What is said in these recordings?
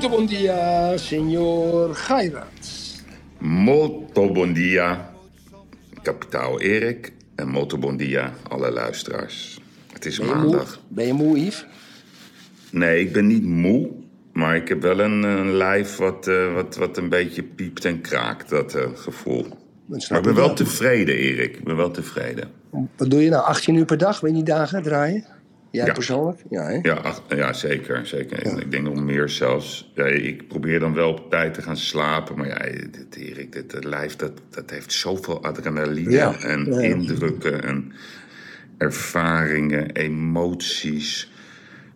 Muito bom dia, senhor Geirat. Molto bon dia, kapitaal Erik. En molto bon dia, alle luisteraars. Het is Ben je moe? maandag. Ben je moe, Yves? Nee, ik ben niet moe. Maar ik heb wel een, een lijf wat, eh, wat, wat een beetje piept en kraakt, dat eh, gevoel. Dat Maar ik ben wel wel. tevreden, Erik. Ik ben wel tevreden. Wat doe je nou? 18 uur per dag? Ben je die dagen draaien? Jij Ja. persoonlijk? Ja, hè? Ja, ach- ja zeker. zeker. Ik denk nog meer zelfs. Ja, ik probeer dan wel op tijd te gaan slapen. Maar ja, dit, Erik, dit, dit lijf dat, dat heeft zoveel adrenaline en indrukken en ervaringen, emoties,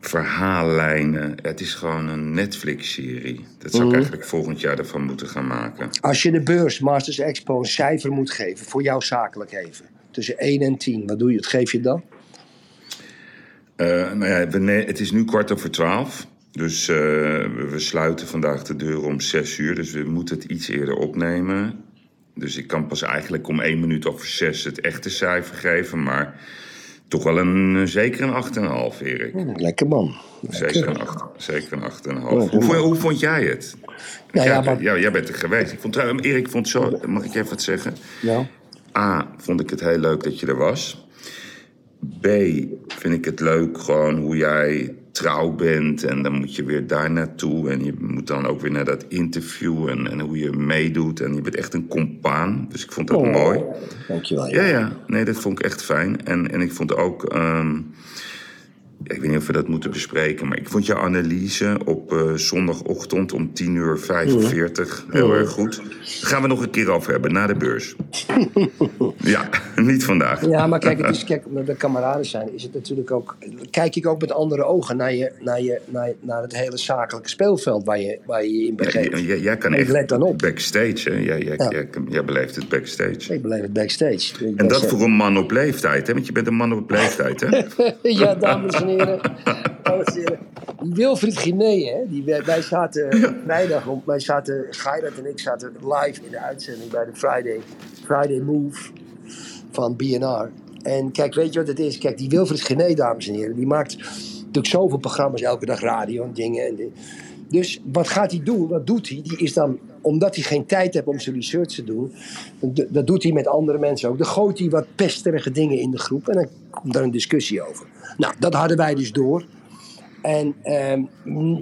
verhaallijnen. Het is gewoon een Netflix-serie. Dat zou ik Mhm. eigenlijk volgend jaar ervan moeten gaan maken. Als je de beurs Masters Expo een cijfer moet geven, voor jou zakelijk even, tussen 1 en 10, wat doe je? Wat geef je dan? Eh, nou ja, we het is nu kwart over twaalf. Dus eh, we, sluiten vandaag de deur om zes uur. Dus we moeten het iets eerder opnemen. Dus ik kan pas eigenlijk om één minuut over zes het echte cijfer geven. Maar toch wel een, eh, zeker een 8,5, Erik. Lekker man. Zeker een, acht, zeker een 8,5. Oh, Hoe, vond- hoe vond jij het? Nou ja, ja, maar- ja, jij bent er geweest. Ik vond, Erik vond zo... Mag ik even wat zeggen? Ja. A, vond ik het heel leuk dat je er was. B, vind ik het leuk gewoon hoe jij trouw bent. En dan moet je weer daar naartoe. En je moet dan ook weer naar dat interview. En, en hoe je meedoet. En je bent echt een compaan. Dus ik vond dat mooi. Dankjewel. Ja, ja. Nee, dat vond ik echt fijn. En, en ik vond ook... ehm, ik weet niet of we dat moeten bespreken, maar ik vond je analyse op eh, zondagochtend om 10 uur 45 heel erg goed. Daar gaan we nog een keer over hebben, na de beurs. ja, niet vandaag. Ja, maar kijk, het is, kijk, omdat we kameraden zijn, is het natuurlijk ook. Kijk ik ook met andere ogen naar, je, naar, je, naar, naar het hele zakelijke speelveld waar je waar je, je in begeeft. jij, jij kan Ik echt let dan op. backstage, hè? Jij, jij, Ja. jij, jij beleeft het backstage. Ik beleef het backstage. En dat voor een man op leeftijd, hè? Want je bent een man op leeftijd, hè? ja, dames en heren. Dames en heren. Die Wilfried hè, die, wij, zaten vrijdag, om, wij zaten, Geirat en ik zaten live in de uitzending bij de Friday, Friday Move van BNR. En kijk, weet je wat het is? Kijk, die Wilfried Giné, dames en heren, die maakt natuurlijk zoveel programma's, elke dag radio en dingen. En di- dus wat gaat hij doen? Wat doet hij? Die is dan, omdat hij geen tijd heeft om zijn research te doen, dat doet hij met andere mensen ook. Dan gooit hij wat pesterige dingen in de groep en dan komt daar een discussie over. Nou, dat hadden wij dus door. En ehm,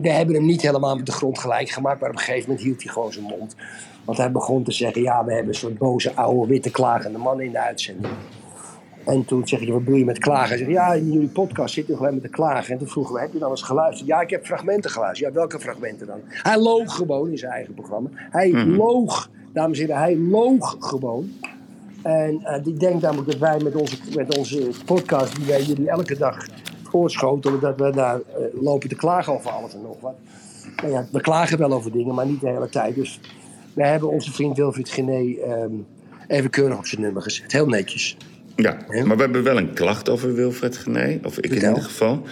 we hebben hem niet helemaal met de grond gelijk gemaakt, maar op een gegeven moment hield hij gewoon zijn mond. Want hij begon te zeggen: Ja, we hebben een soort boze, oude, witte, klagende man in de uitzending. En toen zeg je: Wat bedoel je met klagen? Hij zegt: Ja, in jullie podcast zit u alleen met te klagen. En toen vroegen we: Heb je dan eens geluisterd? Ja, ik heb fragmenten geluisterd. Ja, welke fragmenten dan? Hij loog gewoon in zijn eigen programma. Hij loog, dames en heren, hij loog gewoon. En eh, ik denk namelijk dat wij met onze, met onze podcast, die wij jullie elke dag voortschotelen, dat we daar eh, lopen te klagen over alles en nog wat. Nou ja, we klagen wel over dingen, maar niet de hele tijd. Dus wij hebben onze vriend Wilfried Gené ehm, even keurig op zijn nummer gezet. Heel netjes. Ja, Ja. maar we hebben wel een klacht over Wilfred Gené. Of ik in ieder geval.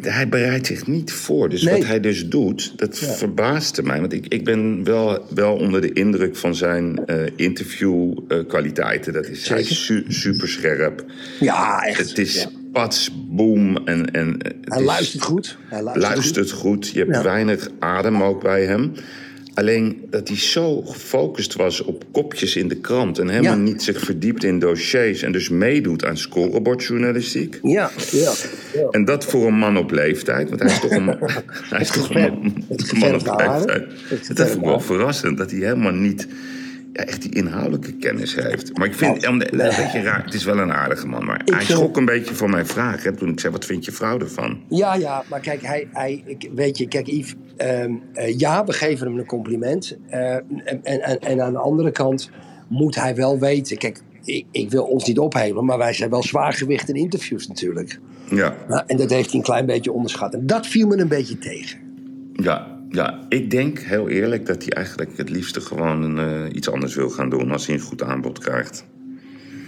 Hij bereidt zich niet voor. Dus Nee. wat hij dus doet, dat verbaasde mij. Want ik, ik ben wel, wel onder de indruk van zijn interviewkwaliteiten. dat is hij is su super scherp. Ja, echt. Het is Ja. pats, boom. En, en het Hij is- luistert goed. Hij luistert, luistert goed. Je hebt Ja. weinig adem ook bij hem. Alleen dat hij zo gefocust was op kopjes in de krant... en helemaal Ja. niet zich verdiept in dossiers... en dus meedoet aan scorebordjournalistiek. Ja, ja. ja. En dat voor een man op leeftijd, want hij is toch een, hij is toch een man, man op leeftijd. Dat vind ik wel verrassend, dat hij helemaal niet ja, echt die inhoudelijke kennis heeft. Maar ik vind hem een beetje raar. Het is wel een aardige man, maar hij vind- schrok een beetje van mijn vraag. Hè, toen ik zei, wat vind je vrouw ervan? Ja, ja, maar kijk, hij, hij, ik, weet je, kijk Yves, ehm, eh, ja, we geven hem een compliment. Eh, en, en, en aan de andere kant moet hij wel weten, kijk, ik, ik wil ons niet ophelen, maar wij zijn wel zwaargewicht in interviews natuurlijk. Ja, Nou, en dat heeft hij een klein beetje onderschat. En dat viel me een beetje tegen. ja, ja. Ik denk heel eerlijk dat hij eigenlijk het liefste gewoon eh, iets anders wil gaan doen als hij een goed aanbod krijgt.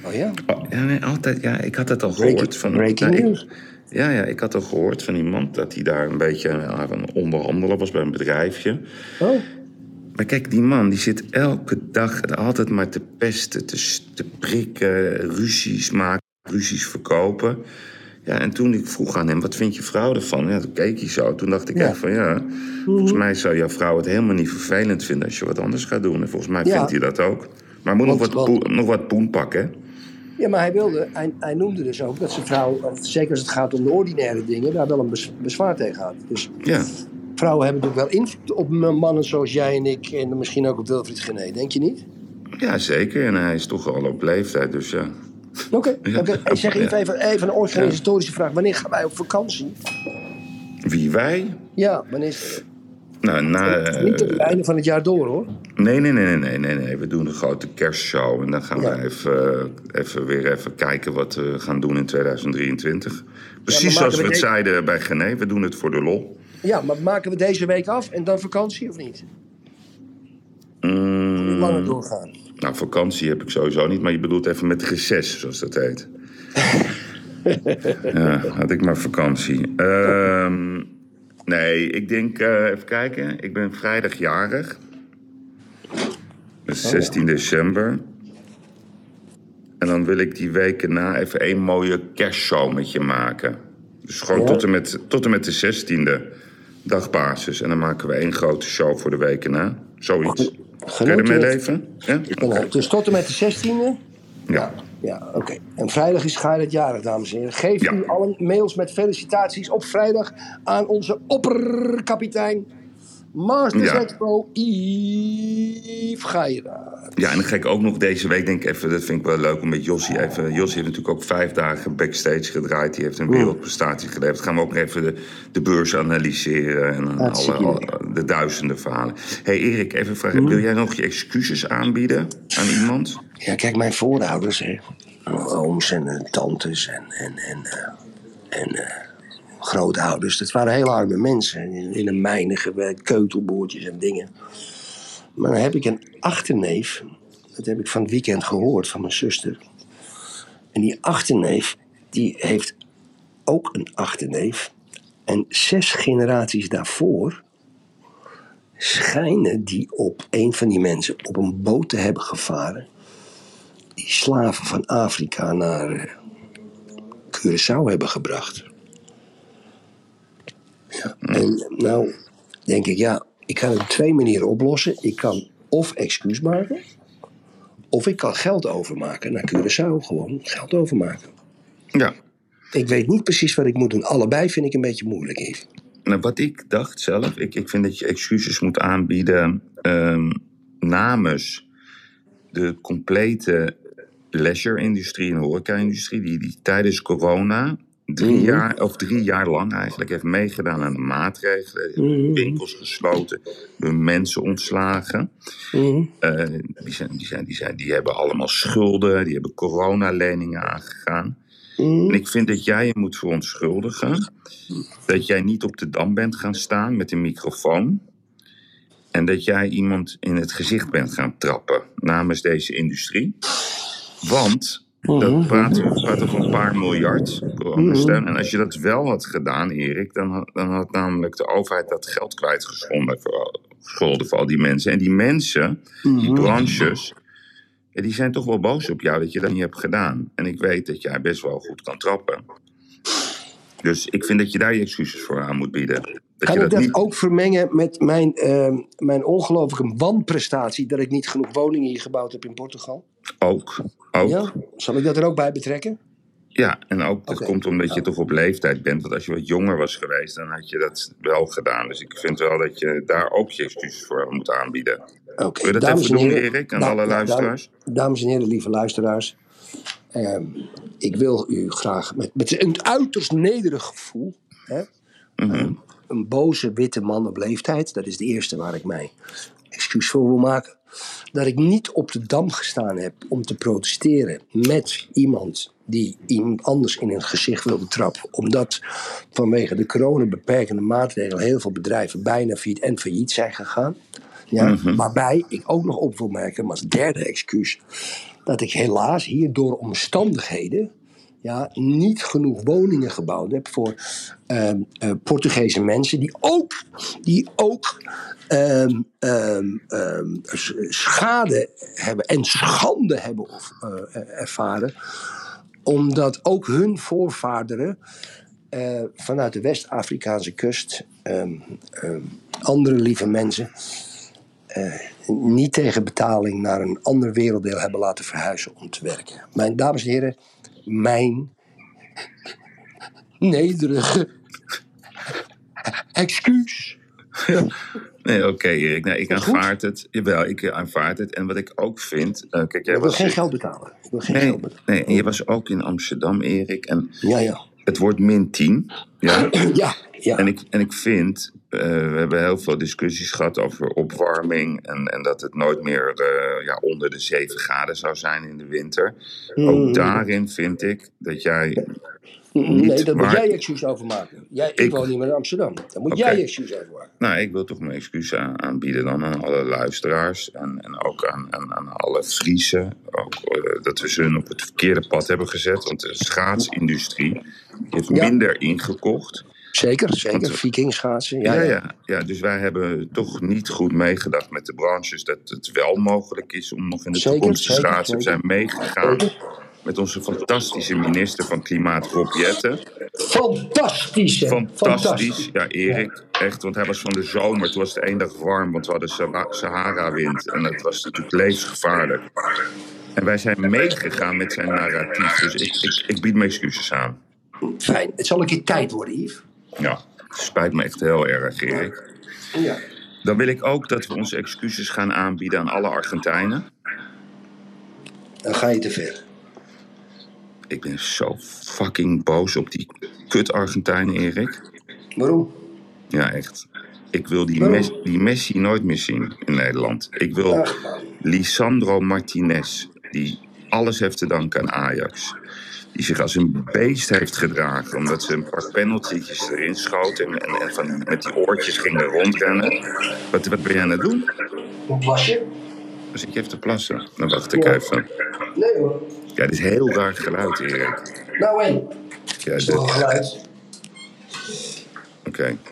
Oh ja? Oh, ja, nee, altijd. Ja, ik had het al Breaking- gehoord van. breaking ik- news. ja, ja, ik had al gehoord van iemand dat hij daar een beetje aan het onderhandelen was bij een bedrijfje. Oh, Maar kijk, die man die zit elke dag altijd maar te pesten, te, te prikken, ruzies maken, ruzies verkopen. Ja, en toen ik vroeg aan hem, wat vind je vrouw ervan? Ja, toen keek hij zo. Toen dacht ik Ja. echt van, ja, volgens mij zou jouw vrouw het helemaal niet vervelend vinden als je wat anders gaat doen. En volgens mij Ja. vindt hij dat ook. Maar hij moet nog wat, poen, nog wat poen pakken? Ja, maar hij wilde, hij, hij noemde dus ook dat zijn vrouw, zeker als het gaat om de ordinaire dingen, daar wel een bez- bezwaar tegen had. Dus Ja. vrouwen hebben natuurlijk wel invloed op mannen zoals jij en ik en misschien ook op Wilfried Gené, denk je niet? ja, zeker. En hij is toch al op leeftijd, dus ja. Oké, Ja. Ik zeg even, even, even een organisatorische vraag. Wanneer gaan wij op vakantie? Wie wij? Ja, wanneer is Nou, na... eh, Niet het einde van het jaar door hoor. Nee, nee, nee, nee, nee, nee. We doen een grote kerstshow. En dan gaan Ja. we even, even weer even kijken wat we gaan doen in 2023. Precies zoals we we het de- zeiden bij Gené. We doen het voor de lol. Ja, maar maken we deze week af en dan vakantie of niet? Mm, Langer doorgaan. Nou, vakantie heb ik sowieso niet. Maar je bedoelt even met reces, zoals dat heet. ja, had ik maar vakantie. Ehm, nee, ik denk... eh, even kijken. Ik ben vrijdag jarig. Dus 16 december. En dan wil ik die weken na even één mooie kerstshow met je maken. Dus gewoon Ja. tot, en met, tot en met de 16e dagbasis. En dan maken we één grote show voor de weken na. Zoiets. Kun je ermee leven? Ja? Dus tot en met de 16e? Ja. Ja, oké. En vrijdag is Gerrit jarig, dames en heren. Geef Ja. u allen mails met felicitaties op vrijdag aan onze opperkapitein Masters Ja. Expo Yves Geiraat. Ja, en dan ga ik ook nog deze week, denk ik even, dat vind ik wel leuk om met Jossie even. Jossie heeft natuurlijk ook vijf dagen backstage gedraaid. Die heeft een wereldprestatie geleverd. Dan gaan we ook even de, de beurs analyseren en alle, de duizenden verhalen. hey Erik, even vragen. Wil jij nog je excuses aanbieden aan iemand? Ja, kijk, mijn voorouders, hè. Ooms en eh, tantes en, en, en, eh, en eh, grootouders. Dat waren heel arme mensen. In, een mijnen gewerkt, keutelboordjes en dingen. Maar dan heb ik een achterneef. Dat heb ik van het weekend gehoord van mijn zuster. En die achterneef, die heeft ook een achterneef. En zes generaties daarvoor schijnen die op een van die mensen op een boot te hebben gevaren. Die slaven van Afrika naar eh, Curaçao hebben gebracht. Ja, en nou denk ik, ja, ik kan het op twee manieren oplossen. Ik kan of excuus maken, of ik kan geld overmaken naar Curaçao. Gewoon geld overmaken. Ja. Ik weet niet precies wat ik moet doen. Allebei vind ik een beetje moeilijk, Yves. Nou, wat ik dacht zelf, ik, ik vind dat je excuses moet aanbieden ehm, namens de complete leisure-industrie en horeca-industrie, die, die tijdens corona drie, Mhm. jaar, of drie jaar lang eigenlijk heeft meegedaan aan de maatregelen. Mhm. Winkels gesloten, mensen ontslagen. Mhm. Eh, die, zijn, die, zijn, die, zijn, die hebben allemaal schulden, die hebben coronaleningen aangegaan. Mhm. En ik vind dat jij je moet verontschuldigen. Dat jij niet op de dam bent gaan staan met een microfoon. En dat jij iemand in het gezicht bent gaan trappen namens deze industrie. Want dat praten we praten over een paar miljard coronasteun. En als je dat wel had gedaan, Erik, dan had, dan had namelijk de overheid dat geld kwijtgescholden voor, gescholden voor al die mensen. En die mensen, die branches, ja, die zijn toch wel boos op jou dat je dat niet hebt gedaan. En ik weet dat jij best wel goed kan trappen. Dus ik vind dat je daar je excuses voor aan moet bieden. Dat Kan ik dat niet... ook vermengen met mijn, ehm, mijn ongelooflijke wanprestatie dat ik niet genoeg woningen hier gebouwd heb in Portugal? Ook. ook. Ja? Zal ik dat er ook bij betrekken? Ja, en ook dat komt omdat je toch op leeftijd bent. Want als je wat jonger was geweest, dan had je dat wel gedaan. Dus ik vind wel dat je daar ook je excuses voor moet aanbieden. Oké, Wil je dat dames even en doen, heren- Erik, aan alle luisteraars? dam- Dames en heren, lieve luisteraars. ehm, ik wil u graag met, met een uiterst nederig gevoel. Hè, Mhm. een, een boze witte man op leeftijd. Dat is de eerste waar ik mij excuus voor wil maken. dat ik niet op de dam gestaan heb om te protesteren met iemand die iemand anders in het gezicht wilde trappen. Omdat vanwege de coronabeperkende maatregelen heel veel bedrijven bijna failliet en failliet zijn gegaan. Ja, Waarbij ik ook nog op wil merken, maar als derde excuus, dat ik helaas hier door omstandigheden ja, niet genoeg woningen gebouwd heb voor eh, Portugese mensen die ook, die ook ehm, ehm, schade hebben en schande hebben of, eh, ervaren, omdat ook hun voorvaderen eh, vanuit de West-Afrikaanse kust, andere lieve mensen, eh, niet tegen betaling naar een ander werelddeel hebben laten verhuizen om te werken. Mijn dames en heren, mijn nederige excuus. Nee, oké Erik. Nee, ik goed? aanvaard het. Jawel, ik eh, aanvaard het. En wat ik ook vind... eh, kijk, jij Ik wil was... geen geld betalen. Ik wil geen Nee, geld betalen. nee, en je was ook in Amsterdam, Erik. En Ja, ja. het wordt min 10. Ja. Ja, ja. En ik, en ik vind, eh, we hebben heel veel discussies gehad over opwarming. En, en dat het nooit meer eh, ja, onder de 7 graden zou zijn in de winter. Mm. Ook daarin vind ik dat jij. nee, daar moet jij excuus over maken. Jij, ik, Ik- woon niet meer in Amsterdam. Daar moet jij excuus over maken. Nou, ik wil toch mijn excuus aan- aanbieden dan aan alle luisteraars. En, en ook aan, aan, aan alle Friesen. Ook, eh, dat we ze hun op het verkeerde pad hebben gezet. Want de schaatsindustrie heeft Ja. minder ingekocht. Zeker, zeker. Want- Vikingschaatsen. Ja, Ja, ja. ja. ja, dus wij hebben toch niet goed meegedacht met de branches dat het wel mogelijk is om nog in de Zeker, toekomst te schaatsen. We zijn meegegaan met onze fantastische minister van Klimaat, Rob Jetten. Fantastisch, hè? Fantastisch. Ja, Erik, echt, want hij was van de zomer. Toen was het één dag warm, want we hadden Sahara- Sahara-wind. En dat was natuurlijk levensgevaarlijk. En wij zijn meegegaan met zijn narratief. Dus ik, ik, ik bied mijn excuses aan. Fijn. Het zal een keer tijd worden, Yves. Ja, het spijt me echt heel erg, Erik. Ja. Dan wil ik ook dat we onze excuses gaan aanbieden aan alle Argentijnen. Dan ga je te ver. Ik ben zo fucking boos op die kut Argentijnen, Erik. Waarom? Ja, echt. Ik wil die, Waarom? Mes- die Messi nooit meer zien in Nederland. Ik wil Ach. Lisandro Martinez, die alles heeft te danken aan Ajax. Die zich als een beest heeft gedragen, omdat ze een paar penaltytjes erin schoten en, en, en van, met die oortjes gingen rondrennen. Wat, wat ben je aan het doen? Hoe was je? Dus ik even te plassen. Dan wacht ik Ja. even. Nee hoor. Ja, dit is heel raar geluid, Erik. Nou en? Ja, Is dit- een Oké. geluid?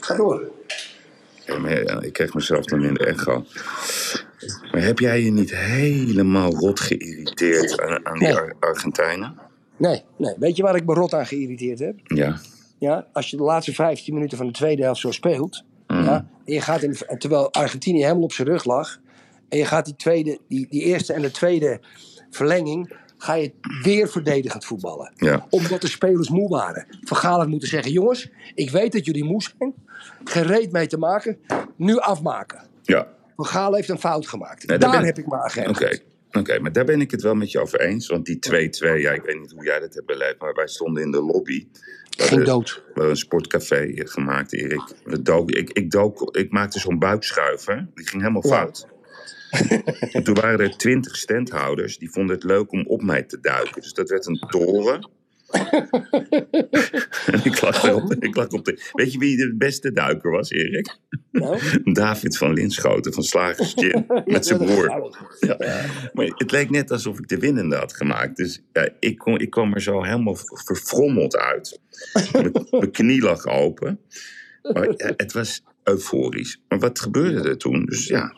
Ga door. Ja, maar ja, ik kreeg mezelf dan in de echo. Maar heb jij je niet helemaal rot geïrriteerd aan, aan die Nee. Ar- Argentijnen? Nee, nee. Weet je waar ik me rot aan geïrriteerd heb? Ja. Ja, als je de laatste 15 minuten van de tweede helft zo speelt. Mhm. Ja, en je gaat in, terwijl Argentinië helemaal op zijn rug lag. En je gaat die, tweede, die, die eerste en de tweede verlenging. Ga je weer verdedigend voetballen. Ja. Omdat de spelers moe waren. Van Gaal had moeten zeggen: jongens, ik weet dat jullie moe zijn. Gereed mee te maken. Nu afmaken. Ja. Van Gaal heeft een fout gemaakt. Nee, daar ben- heb ik me aan Oké. Oké, maar daar ben ik het wel met je over eens. Want die 2-2, ja, ik weet niet hoe jij dat hebt beleefd, maar wij stonden in de lobby. Ging dood. We hadden een sportcafé gemaakt, Erik. We dook, ik, ik, dook, ik maakte zo'n buikschuiver. Die ging helemaal Ja. fout. En toen waren er twintig standhouders. Die vonden het leuk om op mij te duiken. Dus dat werd een toren. En ik lag, erop, ik lag op de... Weet je wie de beste duiker was, Erik? Nou, David van Linschoten van Slagers. Met zijn broer. Ja. Maar het leek net alsof ik de winnende had gemaakt. Dus ja, ik, kon, ik kwam er zo helemaal verfrommeld uit. Mijn knie lag open. Maar ja, het was euforisch. Maar wat gebeurde er toen? Dus ja,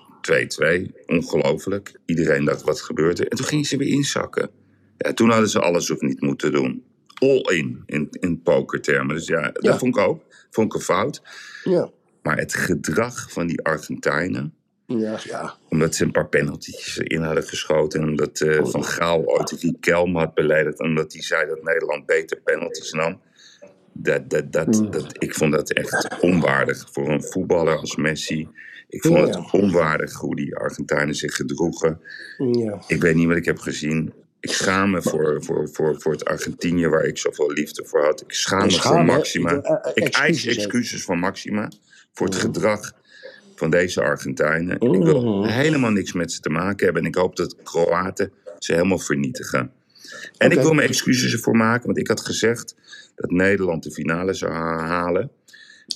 2-2. Ongelooflijk. Iedereen dacht, wat gebeurt er? En toen gingen ze weer inzakken. Ja, toen hadden ze alles of niet moeten doen. All in, in, in pokertermen. Dus ja, Ja. dat vond ik ook. Vond ik een fout. Ja. Maar het gedrag van die Argentijnen Ja, ja. omdat ze een paar penalty's erin hadden geschoten. En omdat eh, Van Gaal ooit Riquelme had beledigd. Omdat hij zei dat Nederland beter penalty's nam. Dat, dat, dat, dat, ik vond dat echt onwaardig voor een voetballer als Messi. Ik vond Ja, het onwaardig hoe die Argentijnen zich gedroegen. ja. Ik weet niet wat ik heb gezien. Ik schaam me voor, voor, voor, voor het Argentinië waar ik zoveel liefde voor had. Ik schaam me voor? Maxima. Ik eh, eh, ik eis excuses, van Maxima voor het gedrag van deze Argentijnen. Ik wil Mhm. helemaal niks met ze te maken hebben. En ik hoop dat Kroaten ze helemaal vernietigen. En ik wil mijn excuses ervoor maken, want ik had gezegd dat Nederland de finale zou ha- halen.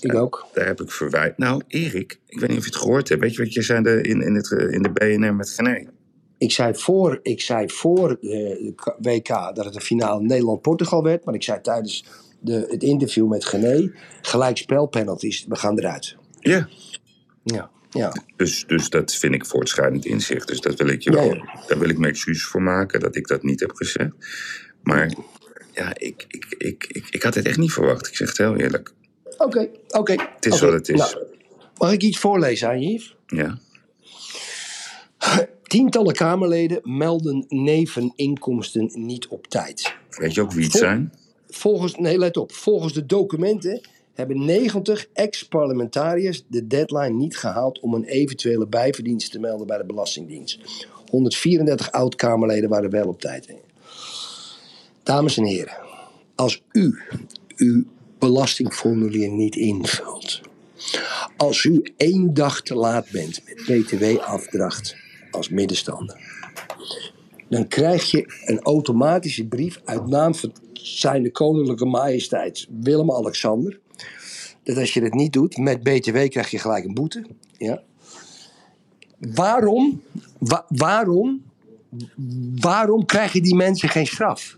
Ik ook. Daar heb ik verwijt. Nou, Erik, ik weet niet of je het gehoord hebt. Weet je wat je zei de- in, in, het, eh, in de BNR met Gené? Ik zei voor, ik zei voor eh, de WK dat het de finale Nederland-Portugal werd. Maar ik zei tijdens de, het interview met Gené, gelijk spelpenalties, we gaan eruit. Ja. Ja, ja. Dus, dus dat vind ik voortschrijdend inzicht. Dus dat wil ik je Ja, wel, ja. daar wil ik me excuses voor maken dat ik dat niet heb gezegd. Maar ja, ik, ik, ik, ik, ik had het echt niet verwacht. Ik zeg het heel eerlijk. Oké, oké. Het is wat het is. Nou, mag ik iets voorlezen aan je, Yves? Ja. Tientallen Kamerleden melden neveninkomsten niet op tijd. Weet je ook wie het zijn? Volgens, nee, let op. Volgens de documenten hebben 90 ex-parlementariërs de deadline niet gehaald om een eventuele bijverdienst te melden bij de Belastingdienst. 134 oud-Kamerleden waren wel op tijd. Dames en heren, als u uw belastingformulier niet invult, als u één dag te laat bent met btw-afdracht als middenstander, dan krijg je een automatische brief uit naam van zijn koninklijke majesteit Willem-Alexander. Dat als je dat niet doet, met BTW krijg je gelijk een boete. Ja. Waarom, wa- waarom, waarom krijgen die mensen geen straf?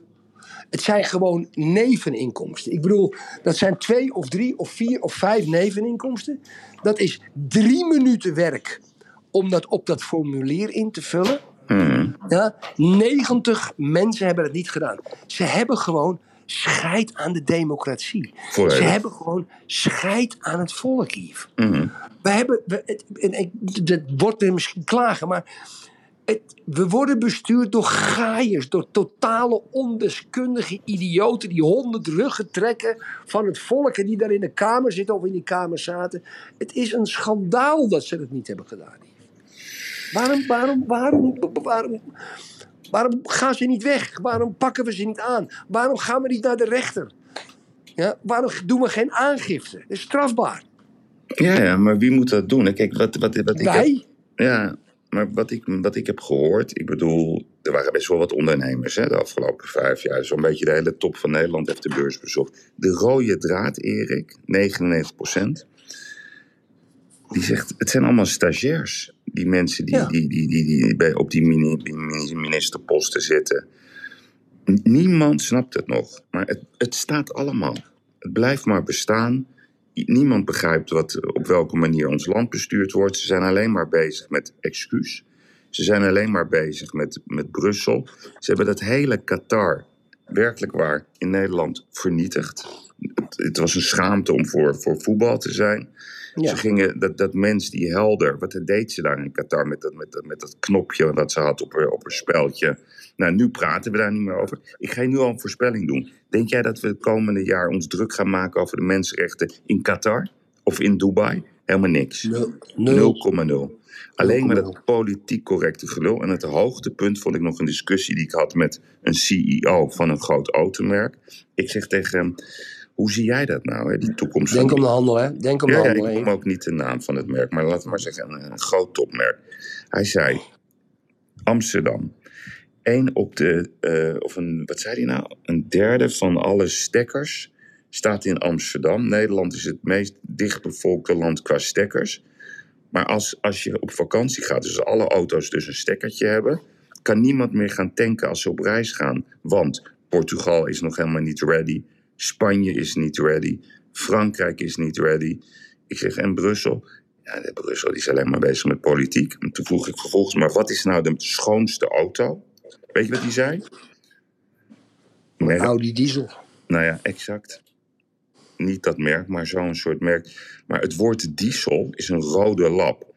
Het zijn gewoon neveninkomsten. Ik bedoel, dat zijn twee of drie of vier of vijf neveninkomsten. Dat is drie minuten werk om dat op dat formulier in te vullen. Mhm. Ja, 90 mensen hebben het niet gedaan. Ze hebben gewoon scheid aan de democratie. Ze hebben gewoon scheid aan het volk, Yves. Mhm. We hebben, we, het, en dat wordt er misschien klagen, maar het, we worden bestuurd door gaaiers, door totale ondeskundige idioten die honderd ruggen trekken van het volk en die daar in de kamer zitten of in die kamer zaten. Het is een schandaal dat ze het niet hebben gedaan. Waarom, waarom, waarom, waarom, waarom gaan ze niet weg? Waarom pakken we ze niet aan? Waarom gaan we niet naar de rechter? Ja, waarom doen we geen aangifte? Dat is strafbaar. Ja, ja, maar wie moet dat doen? Kijk, wat, wat, wat ik heb, Wij? Ja, maar wat ik, wat ik heb gehoord, ik bedoel, er waren best wel wat ondernemers hè, de afgelopen vijf jaar. Zo'n beetje de hele top van Nederland heeft de beurs bezocht. De rode draad, Erik, 99% die zegt, het zijn allemaal stagiairs. Die mensen die, Ja. die, die, die, die bij, op die mini- die mini- ministerposten zitten. Niemand snapt het nog, maar het, het staat allemaal. Het blijft maar bestaan. Niemand begrijpt wat, op welke manier ons land bestuurd wordt. Ze zijn alleen maar bezig met excuus. Ze zijn alleen maar bezig met, met Brussel. Ze hebben dat hele Qatar werkelijk waar in Nederland vernietigd. Het, het was een schaamte om voor, voor voetbal te zijn. Ja. Ze gingen, dat, dat mens, die helder, wat deed ze daar in Qatar met dat, met dat, met dat knopje dat ze had op haar, op haar speldje? Nou, nu praten we daar niet meer over. Ik ga je nu al een voorspelling doen. Denk jij dat we het komende jaar ons druk gaan maken over de mensenrechten in Qatar of in Dubai? Helemaal niks. Nul. 0,0. Alleen maar 0,0. dat politiek correcte gelul. En het hoogtepunt vond ik nog een discussie die ik had met een CEO van een groot automerk. Ik zeg tegen hem, hoe zie jij dat nou, hè, die toekomst Denk om de handel, hè? Denk om de ja, ja, handel. ik noem ook niet de naam van het merk, maar laten we maar zeggen een, groot topmerk. Hij zei, Amsterdam, één op de, eh, of een, wat zei hij nou? Een derde van alle stekkers staat in Amsterdam. Nederland is het meest dichtbevolkte land qua stekkers. Maar als, als je op vakantie gaat, dus alle auto's dus een stekkertje hebben, kan niemand meer gaan tanken als ze op reis gaan. Want Portugal is nog helemaal niet ready. Spanje is niet ready. Frankrijk is niet ready. Ik zeg, en Brussel? Ja, de Brussel die is alleen maar bezig met politiek. En toen vroeg ik vervolgens, maar wat is nou de schoonste auto? Weet je wat hij zei? Merk- Audi diesel. nou ja, exact. Niet dat merk, maar zo'n soort merk. Maar het woord diesel is een rode lap.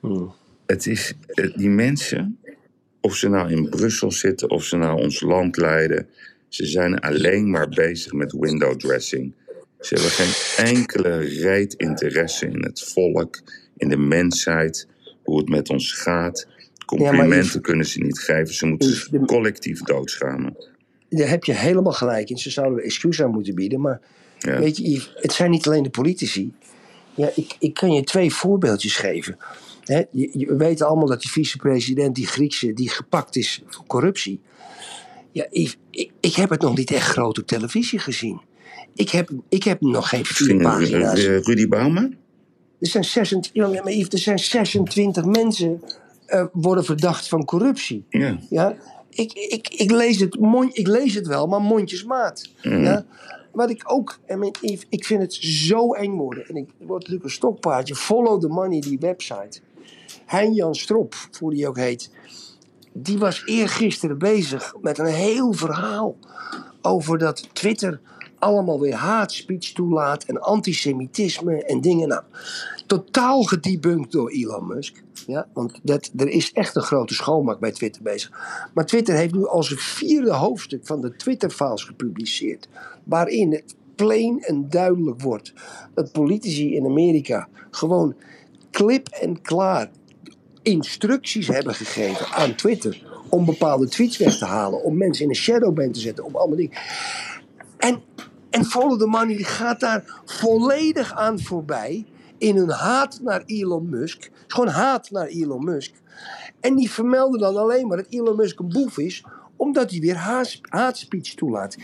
Hmm. Het is, eh, die mensen, of ze nou in Brussel zitten, of ze nou ons land leiden, ze zijn alleen maar bezig met window dressing. Ze hebben geen enkele reet interesse in het volk, in de mensheid, hoe het met ons gaat. Complimenten kunnen ze niet geven, ze moeten Yves, zich de- collectief doodschamen. Daar heb je helemaal gelijk in. Ze zouden excuus aan moeten bieden. Maar Ja. weet je, Yves, het zijn niet alleen de politici. Ja, ik, ik kan je twee voorbeeldjes geven. Hè, je, je- we weten allemaal dat die vicepresident, die Griekse, die gepakt is voor corruptie. Ja, ik, ik, ik heb het nog niet echt groot op televisie gezien. Ik heb, ik heb nog geen vier eh, pagina's. eh, Rudy Bouwman? Er zijn 26, ja, maar er zijn 26 mensen eh, worden verdacht van corruptie. Ja. Ja? Ik, ik, ik, lees het, mond, ik lees het wel, maar mondjesmaat. Ja? Wat ik ook, en mijn, Yves, ik vind het zo eng worden. En ik word natuurlijk een stokpaardje. Follow the money, die website. Hein-Jan Strop, hoe die ook heet. Die was eergisteren bezig met een heel verhaal over dat Twitter allemaal weer haatspeech toelaat en antisemitisme en dingen. Nou, totaal gedebunked door Elon Musk. Ja, want dat, er is echt een grote schoonmaak bij Twitter bezig. Maar Twitter heeft nu al zijn vierde hoofdstuk van de Twitter-files gepubliceerd. Waarin het plain en duidelijk wordt dat politici in Amerika gewoon klip en klaar instructies hebben gegeven aan Twitter om bepaalde tweets weg te halen, om mensen in een shadowban te zetten, om allemaal dingen. En, en Follow the Money gaat daar volledig aan voorbij in hun haat naar Elon Musk. Het is gewoon haat naar Elon Musk. En die vermelden dan alleen maar dat Elon Musk een boef is, omdat hij weer haat, haatspeech toelaat.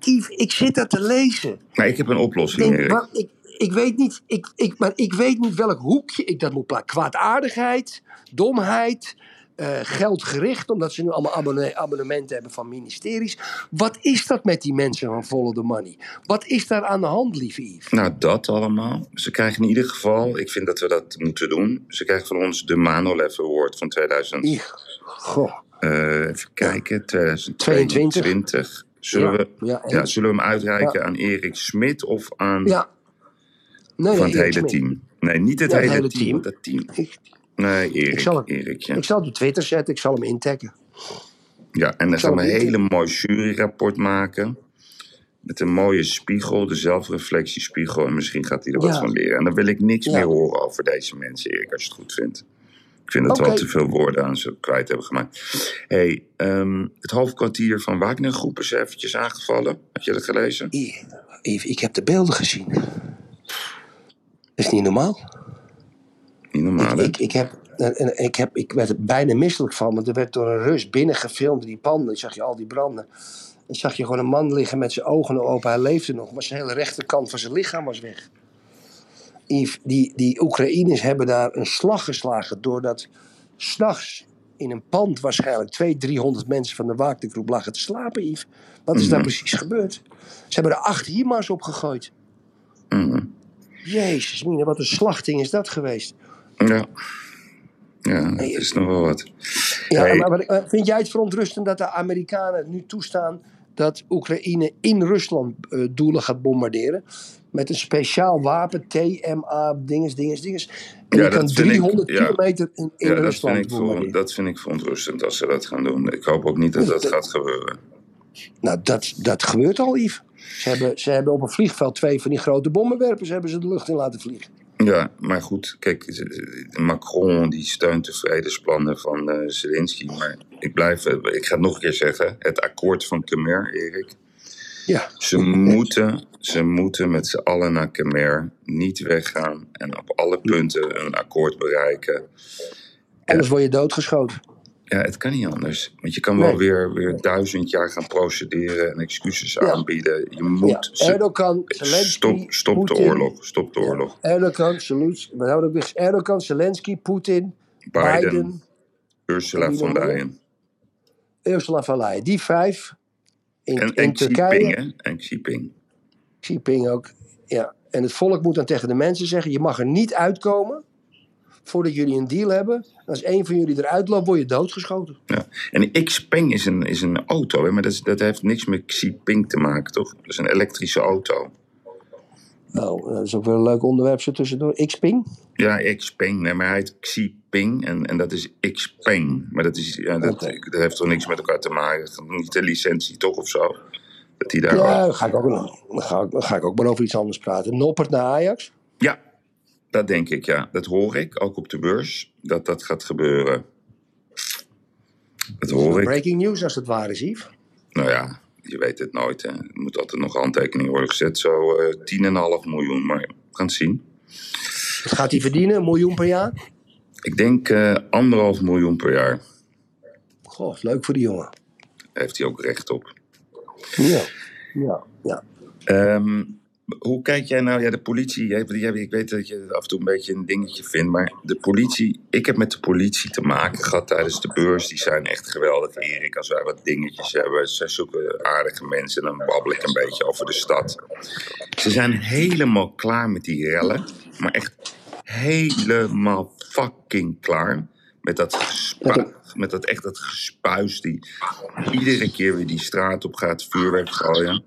Yves, ik zit dat te lezen. Maar ik heb een oplossing, Denk, wat, ik, ik, weet niet, ik, ik, maar ik weet niet welk hoekje ik dat moet plaatsen. Kwaadaardigheid, domheid, eh, geldgericht, omdat ze nu allemaal abonne- abonnementen hebben van ministeries. Wat is dat met die mensen van Follow the Money? Wat is daar aan de hand, lieve Yves? Nou, dat allemaal. Ze krijgen in ieder geval, ik vind dat we dat moeten doen. Ze krijgen van ons de Manolev Award van 2000. Yves, Goh. eh, even kijken, 2022. Zullen, Ja, we, ja, ja, en- zullen we hem uitreiken aan Erik Smit of aan Ja. Nee, van het Erik hele Smit. team? Nee, niet het Ja, hele, hele team. Dat team. Ik, Nee, Erik. ik, zal Erik ja. ik zal het op Twitter zetten, ik zal hem intaggen. ja, en dan zal gaan we een hem hele mooi juryrapport maken. Met een mooie spiegel, de zelfreflectiespiegel. En misschien gaat hij er wat Ja. van leren. En dan wil ik niks Ja. meer horen over deze mensen, Erik, als je het goed vindt. Ik vind dat we Oké. al te veel woorden aan ze kwijt hebben gemaakt. hey, ehm, het hoofdkwartier van Wagner Groep is eventjes aangevallen. Heb je dat gelezen? Yves, ik heb de beelden gezien. Dat is niet normaal. Niet normaal, hè? Ik, ik, heb, en- en ik, heb, ik werd er bijna misselijk van, want er werd door een Rus binnen gefilmd, die panden. Dan zag je al die branden. Dan zag je gewoon een man liggen met zijn ogen open. Hij leefde nog, maar zijn hele rechterkant van zijn lichaam was weg. Yves, die, die Oekraïners hebben daar een slag geslagen doordat s'nachts in een pand waarschijnlijk 200, 300 mensen van de Wagnergroep lagen te slapen, Yves. Wat is daar precies gebeurd? Ze hebben er acht HIMARS op gegooid. Mhm. Jezus, mine, wat een slachting is dat geweest. Ja. Ja, het is nog wel wat. Ja, Hey. maar, wat- eh, vind jij het verontrustend dat de Amerikanen nu toestaan dat Oekraïne in Rusland eh, doelen gaat bombarderen? Met een speciaal wapen, TMA, dinges, dinges, dinges. En Ja, die kan dat vind ik- 300 ja. kilometer in, in Ja, dat Rusland vind, ik voor, bombarderen. dat vind ik verontrustend als ze dat gaan doen. Ik hoop ook niet dat dat gaat gebeuren. Nou, dat, dat gebeurt al, Yves. Ze hebben, ze hebben op een vliegveld twee van die grote bommenwerpers hebben ze de lucht in laten vliegen. Ja, maar goed, kijk, Macron die steunt de vredesplannen van eh Zelensky. Maar ik blijf, eh, ik ga het nog een keer zeggen, het akkoord van Khmer, Erik. Ja, Ze moeten, ze moeten met z'n allen naar Khmer niet weggaan en op alle punten een akkoord bereiken. anders word je doodgeschoten. Ja, het kan niet anders. Want je kan Nee. wel weer, weer duizend jaar gaan procederen en excuses Ja. aanbieden. Je moet. Ja, Erdogan, Zelensky, stop stop de oorlog. Stop de oorlog. Erdogan, Zelensky? Erdogan, Zelensky, Poetin, Biden, Biden, Ursula von meer? Leyen. Ursula von Leyen. Die vijf in, En, in en Xi Turkije. Hè? En Xi Jinping. Xi Jinping ook. Ja. En het volk moet dan tegen de mensen zeggen: je mag er niet uitkomen voordat jullie een deal hebben. Als één van jullie eruit loopt, word je doodgeschoten. Ja. En Xpeng is een, is een auto, hè? maar dat, is- dat heeft niks met Xi Jinping te maken, toch? Dat is een elektrische auto. Nou, dat is ook wel een leuk onderwerp zo tussendoor. Xping. Ja, Xpeng, nee, maar hij heet Xi Jinping en, en dat is Xpeng. Maar dat, is, ja, dat, heeft toch niks met elkaar te maken? Dat is Niet de licentie, toch, of zo? Dat hij daar Ja, dan ga, ik ook, ga ga ik ook maar over iets anders praten. Noppert naar Ajax. Ja, dat denk ik, ja. Dat hoor ik, ook op de beurs, dat dat gaat gebeuren. Dat hoor ik. Breaking news als het waar is, Yves. Nou ja, je weet het nooit. Hè. Er moet altijd nog handtekening worden gezet. Zo eh 10,5 miljoen, maar we gaan het zien. Wat gaat hij verdienen? Een miljoen per jaar? Ik denk eh, anderhalf miljoen per jaar. Goh, leuk voor die jongen. Heeft hij ook recht op. Ja, ja, ja. Ehm, hoe kijk jij nou, ja, de politie, ik weet dat je het af en toe een beetje een dingetje vindt, maar de politie, ik heb met de politie te maken gehad tijdens de beurs, die zijn echt geweldig, Erik, als wij wat dingetjes hebben, ze zoeken aardige mensen en dan babbel ik een beetje over de stad. Ze zijn helemaal klaar met die rellen, maar echt helemaal fucking klaar. Met dat, gespu- met dat echt dat gespuis die iedere keer weer die straat op gaat, vuurwerk gooien.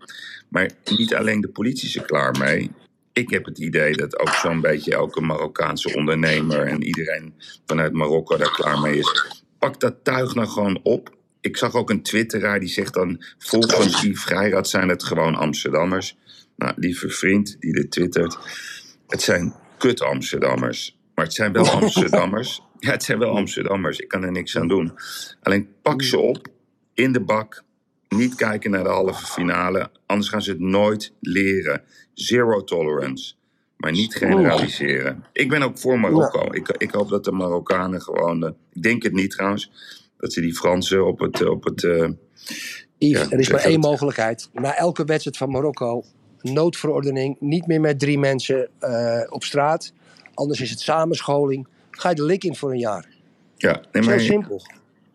Maar niet alleen de politie is er klaar mee. Ik heb het idee dat ook zo'n beetje elke Marokkaanse ondernemer en iedereen vanuit Marokko daar klaar mee is. Pak dat tuig nou gewoon op. Ik zag ook een twitteraar die zegt dan, volgens Yves Vrijrad zijn het gewoon Amsterdammers. Nou, lieve vriend die dit twittert, het zijn kut Amsterdammers. Maar het zijn wel Amsterdammers. Ja, het zijn wel Amsterdammers. Ik kan er niks aan doen. Alleen pak ze op in de bak. Niet kijken naar de halve finale. Anders gaan ze het nooit leren. Zero tolerance. Maar niet generaliseren. Ik ben ook voor Marokko. Ik, ik hoop dat de Marokkanen gewoon. eh, ik denk het niet trouwens. Dat ze die Fransen op het. Op het eh, Yves, Ja, er is maar één het. mogelijkheid. Na elke wedstrijd van Marokko, noodverordening, niet meer met drie mensen eh, op straat. Anders is het samenscholing. Ga je de lik in voor een jaar. ja, nee, Zo maar, simpel.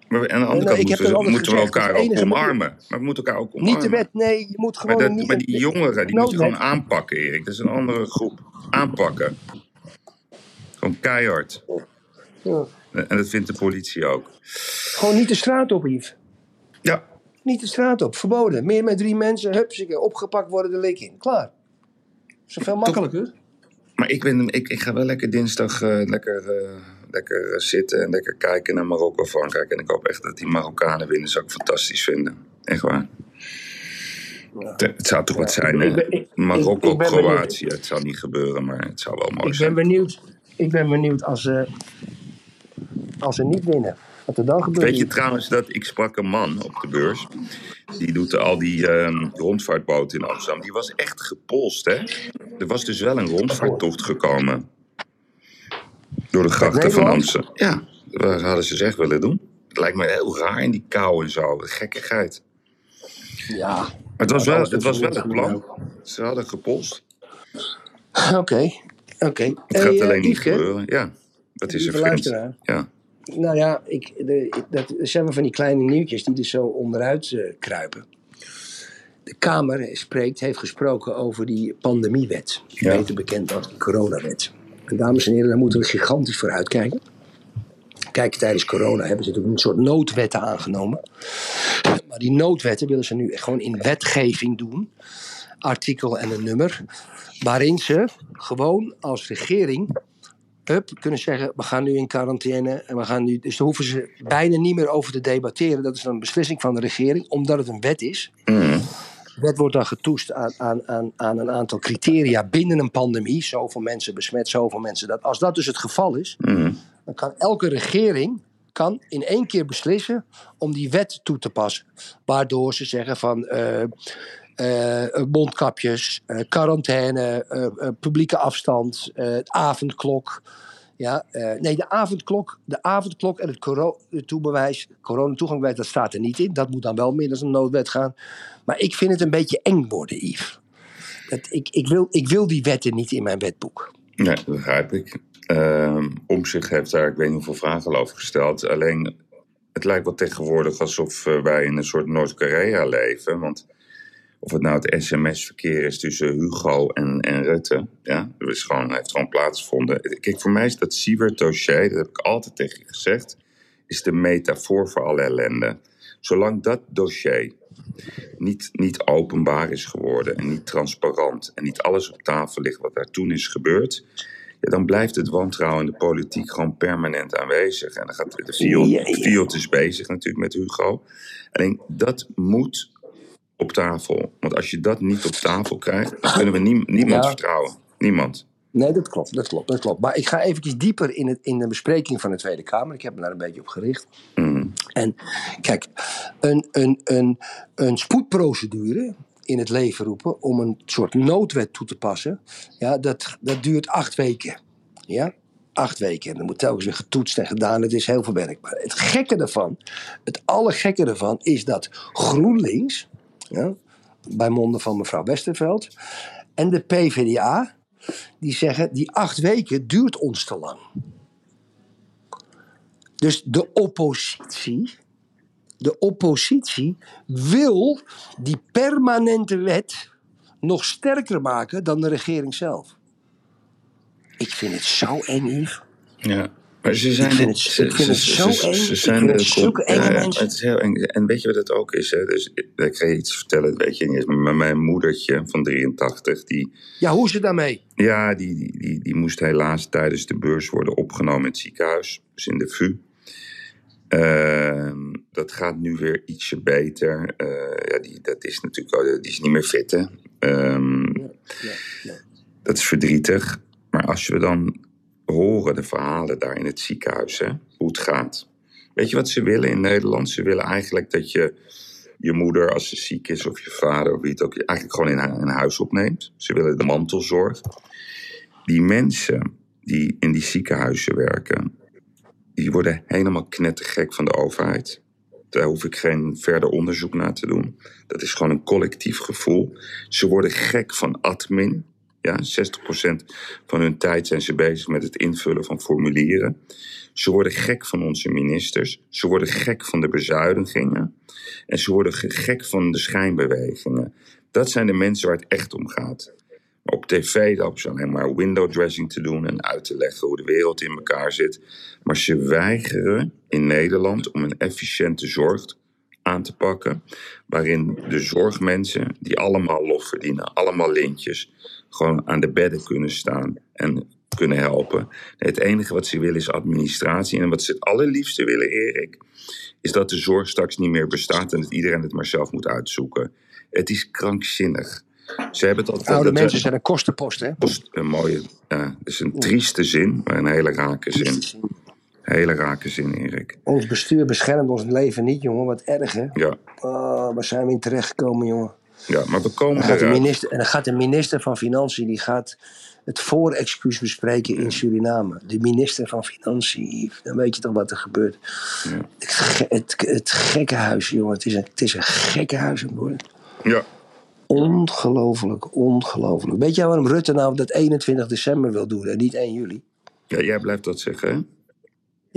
maar aan de andere nee, kant moeten, we, moeten elkaar ook omarmen. Maar we moeten elkaar ook omarmen. Niet de wet, nee, je moet gewoon Maar, dat, niet. maar die jongeren, die moet je gewoon aanpakken, Erik. Dat is een andere groep. Aanpakken. Gewoon keihard. Ja. En dat vindt de politie ook. Gewoon niet de straat op, Yves. Ja, Niet de straat op, verboden. Meer met drie mensen, hupsike, opgepakt worden de lik in. Klaar. Zoveel makkelijker. Maar ik, ben, ik, ik ga wel lekker dinsdag eh, lekker, eh, lekker eh, zitten en lekker kijken naar Marokko, Frankrijk. En ik hoop echt dat die Marokkanen winnen. Zou ik fantastisch vinden. Echt waar. Het, het zou toch wat zijn, hè? ben- Marokko, ben. Kroatië. Het zou niet gebeuren, maar het zou wel mooi Ik ben zijn. benieuwd, ik ben benieuwd als ze, als ze niet winnen. Wat er dan gebeurt. Weet je trouwens dat ik sprak een man op de beurs. Die doet al die ehm, rondvaartboten in Amsterdam. Die was echt gepolst, hè? Er was dus wel een rondvaarttocht gekomen. Door de grachten van? Amsterdam. Ja, dat hadden ze zich willen doen. Het lijkt me heel raar in die kou en zo. Gekkigheid. Ja. Maar het was wel het, was wel niet het plan. Ze hadden gepolst. Oké. Oké. Het gaat eh, alleen niet Yveske, gebeuren. Ja, dat is een vriend. Ja. Nou ja, ik, de, dat zijn wel van die kleine nieuwtjes die er zo onderuit eh, kruipen. De Kamer spreekt, heeft gesproken over die pandemiewet. Ja. Beter bekend als de coronawet. En dames en heren, daar moeten we gigantisch voor uitkijken. Kijk, tijdens corona hebben ze natuurlijk een soort noodwetten aangenomen. Maar die noodwetten willen ze nu gewoon in wetgeving doen. Artikel en een nummer. Waarin ze gewoon als regering kunnen zeggen: we gaan nu in quarantaine. En we gaan nu, dus daar hoeven ze bijna niet meer over te debatteren. Dat is dan een beslissing van de regering, omdat het een wet is. Mm. De wet wordt dan getoetst aan, aan, aan, aan een aantal criteria binnen een pandemie. Zoveel mensen besmet, zoveel mensen dat. Als dat dus het geval is, Mm. dan kan elke regering kan in één keer beslissen om die wet toe te passen. Waardoor ze zeggen van eh, mondkapjes, eh, quarantaine, eh, eh, publieke afstand, eh, avondklok. Ja, eh, nee, de avondklok, de avondklok en het coronatoebewijs, coronatoegangbewijs, dat staat er niet in. Dat moet dan wel middels een noodwet gaan. Maar ik vind het een beetje eng worden, Yves. Dat, ik, ik, wil, ik wil die wetten niet in mijn wetboek. Nee, dat begrijp ik. Ehm Omzicht heeft daar, ik weet niet hoeveel vragen over gesteld. Alleen, het lijkt wel tegenwoordig alsof eh, wij in een soort Noord-Korea leven. Want of het nou het sms-verkeer is tussen Hugo en, en Rutte. Ja, dat is gewoon, heeft gewoon plaatsgevonden. Kijk, voor mij is dat Siewert-dossier, dat heb ik altijd tegen je gezegd, is de metafoor voor alle ellende. Zolang dat dossier niet, niet openbaar is geworden en niet transparant en niet alles op tafel ligt wat daar toen is gebeurd, ja, dan blijft het wantrouwen in de politiek gewoon permanent aanwezig. En dan gaat de Field. Field is bezig natuurlijk met Hugo. Alleen dat moet op tafel. Want als je dat niet op tafel krijgt, dan kunnen we nie- niemand Ja. vertrouwen. Niemand. Nee, dat klopt, dat klopt, dat klopt. Maar ik ga eventjes dieper in, het, in de bespreking van de Tweede Kamer. Ik heb me daar een beetje op gericht. Mm. En kijk, een, een, een, een spoedprocedure in het leven roepen om een soort noodwet toe te passen. Ja, dat, dat duurt acht weken. Ja, acht weken. En dan moet telkens weer getoetst en gedaan. Het is heel veel werk. Maar het gekke ervan, het allergekke ervan, is dat GroenLinks, ja, bij monden van mevrouw Westerveld, en de PvdA, die zeggen die acht weken duurt ons te lang. Dus de oppositie, de oppositie wil die permanente wet nog sterker maken dan de regering zelf. Ik vind het zo eng. Ja. Maar ze zijn vind het- ze- ik vind het ze- zo ze- eng. Ze zijn het de- zulke enge ja, ja, mensen. Het is heel eng. En weet je wat het ook is? Hè? Dus, ik ga je iets vertellen, weet je niet. Maar mijn moedertje van 83, die, Ja, hoe is het daarmee? ja, die, die, die, die moest helaas tijdens de beurs worden opgenomen in het ziekenhuis. Dus in de VU. Ehm, dat gaat nu weer ietsje beter. Eh, ja, die, dat is natuurlijk die is niet meer fit, hè. Ehm, Ja, ja. dat is verdrietig. Maar als we dan horen de verhalen daar in het ziekenhuis, hè, hoe het gaat. Weet je wat ze willen in Nederland? Ze willen eigenlijk dat je je moeder, als ze ziek is, of je vader, of wie het ook eigenlijk gewoon in in huis opneemt. Ze willen de mantelzorg. Die mensen die in die ziekenhuizen werken, die worden helemaal knettergek van de overheid. Daar hoef ik geen verder onderzoek naar te doen. Dat is gewoon een collectief gevoel. Ze worden gek van admin. Ja, 60% van hun tijd zijn ze bezig met het invullen van formulieren. Ze worden gek van onze ministers. Ze worden gek van de bezuinigingen. En ze worden ge- gek van de schijnbewegingen. Dat zijn de mensen waar het echt om gaat. Op tv lopen ze alleen maar window dressing te doen en uit te leggen hoe de wereld in elkaar zit. Maar ze weigeren in Nederland om een efficiënte zorg aan te pakken. Waarin de zorgmensen, die allemaal lof verdienen, allemaal lintjes, gewoon aan de bedden kunnen staan en kunnen helpen. Het enige wat ze willen is administratie. En wat ze het allerliefste willen, Erik, is dat de zorg straks niet meer bestaat en dat iedereen het maar zelf moet uitzoeken. Het is krankzinnig. Ze hebben het altijd Oude dat- mensen zijn een kostenpost, hè? een mooie. het is een trieste zin, maar een hele rake zin. Hele rake zin, Erik. Ons bestuur beschermt ons leven niet, jongen. Wat erg, hè? Ja, Oh, waar zijn we in terechtgekomen, jongen? Ja maar we komen Dan gaat de minister, en dan gaat de minister van Financiën die gaat het voorexcuus bespreken in Suriname. De minister van Financiën. Dan weet je toch wat er gebeurt. Ja. Het, het, het gekkenhuis, jongen. Het is een, het is een gekkenhuis aan. Ja, Ongelooflijk, ongelooflijk. Weet jij waarom Rutte nou dat 21 december wil doen en niet 1 juli? ja, jij blijft dat zeggen, hè?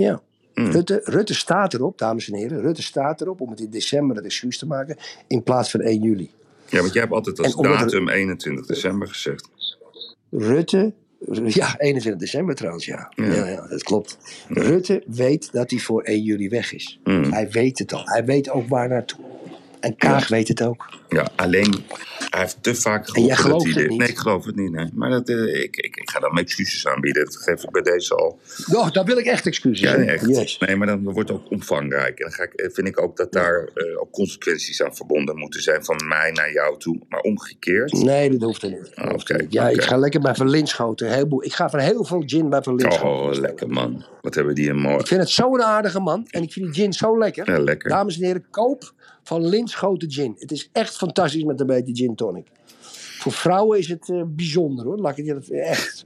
Ja. Mm. Rutte, Rutte staat erop, dames en heren. Rutte staat erop om het in december het excuus te maken in plaats van 1 juli. Ja, want jij hebt altijd als datum 21 december gezegd. Rutte, ja, 21 december trouwens, ja. Ja. Ja, ja, dat klopt. Rutte weet dat hij voor 1 juli weg is. Mm. Hij weet het al. Hij weet ook waar naartoe. En Kaag weet het ook. Ja, alleen hij heeft te vaak En jij dat gelooft hij het niet? Nee, ik geloof het niet, nee. Maar dat, eh, ik, ik, ik ga dan mijn excuses aanbieden. Dat geef ik bij deze al. Oh, daar wil ik echt excuses. Ja, nee, echt. Yes. Nee, maar dan wordt het ook omvangrijk. En dan ga ik, eh, vind ik ook dat daar eh, ook consequenties aan verbonden moeten zijn. Van mij naar jou toe. Maar omgekeerd. Nee, dat hoeft er niet. Oké, niet. Ja, ik ga lekker bij een heleboel- Ik ga van heel veel gin bij Van Linschoten. Oh, lekker man. Wat hebben die een mooi... Ik vind het zo'n aardige man. En ik vind die gin zo lekker. Ja, lekker. Dames en heren, koop van Linschoten gin. Het is echt fantastisch met een beetje gin tonic. Voor vrouwen is het eh, bijzonder hoor. Laat ik je dat echt.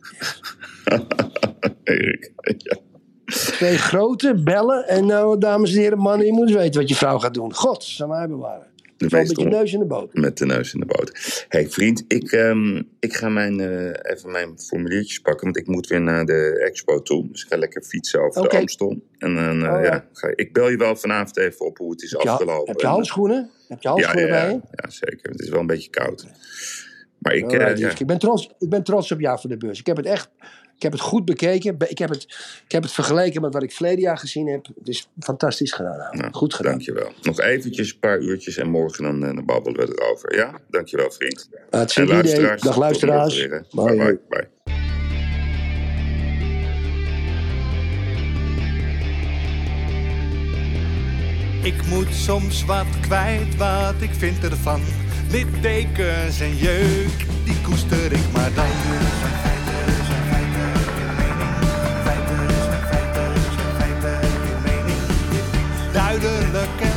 Erik. Ja. Twee grote bellen. En nou, dames en heren, mannen, je moet eens weten wat je vrouw gaat doen. God, zal mij bewaren. De Zo met je neus in de boot. Met de neus in de boot. hey, vriend, ik, ehm, ik ga mijn, eh, even mijn formuliertjes pakken, want ik moet weer naar de expo toe. Dus ik ga lekker fietsen over Oké. de Amstel. En dan, eh, Oh, ja. ga, ik bel je wel vanavond even op hoe het is Heb je, afgelopen. heb je handschoenen? Heb je handschoenen ja, bij ja, je? ja, zeker. Het is wel een beetje koud. Maar ik, eh, ja, liefje. ik, ben trots, ik ben trots op jou voor de beurs. Ik heb het echt ik heb het goed bekeken. Be- Ik heb het, ik heb het vergeleken met wat ik verleden jaar gezien heb. Het is fantastisch gedaan. nou, goed gedaan. Dankjewel. Nog eventjes een paar uurtjes en morgen dan, eh, dan babbelen we erover. Ja, dankjewel vriend. Hartstikke En idee. luisteraars, Dag luisteraars. bye, bye. Ik moet soms wat kwijt wat ik vind ervan. Littekens en jeuk, die koester ik maar dan.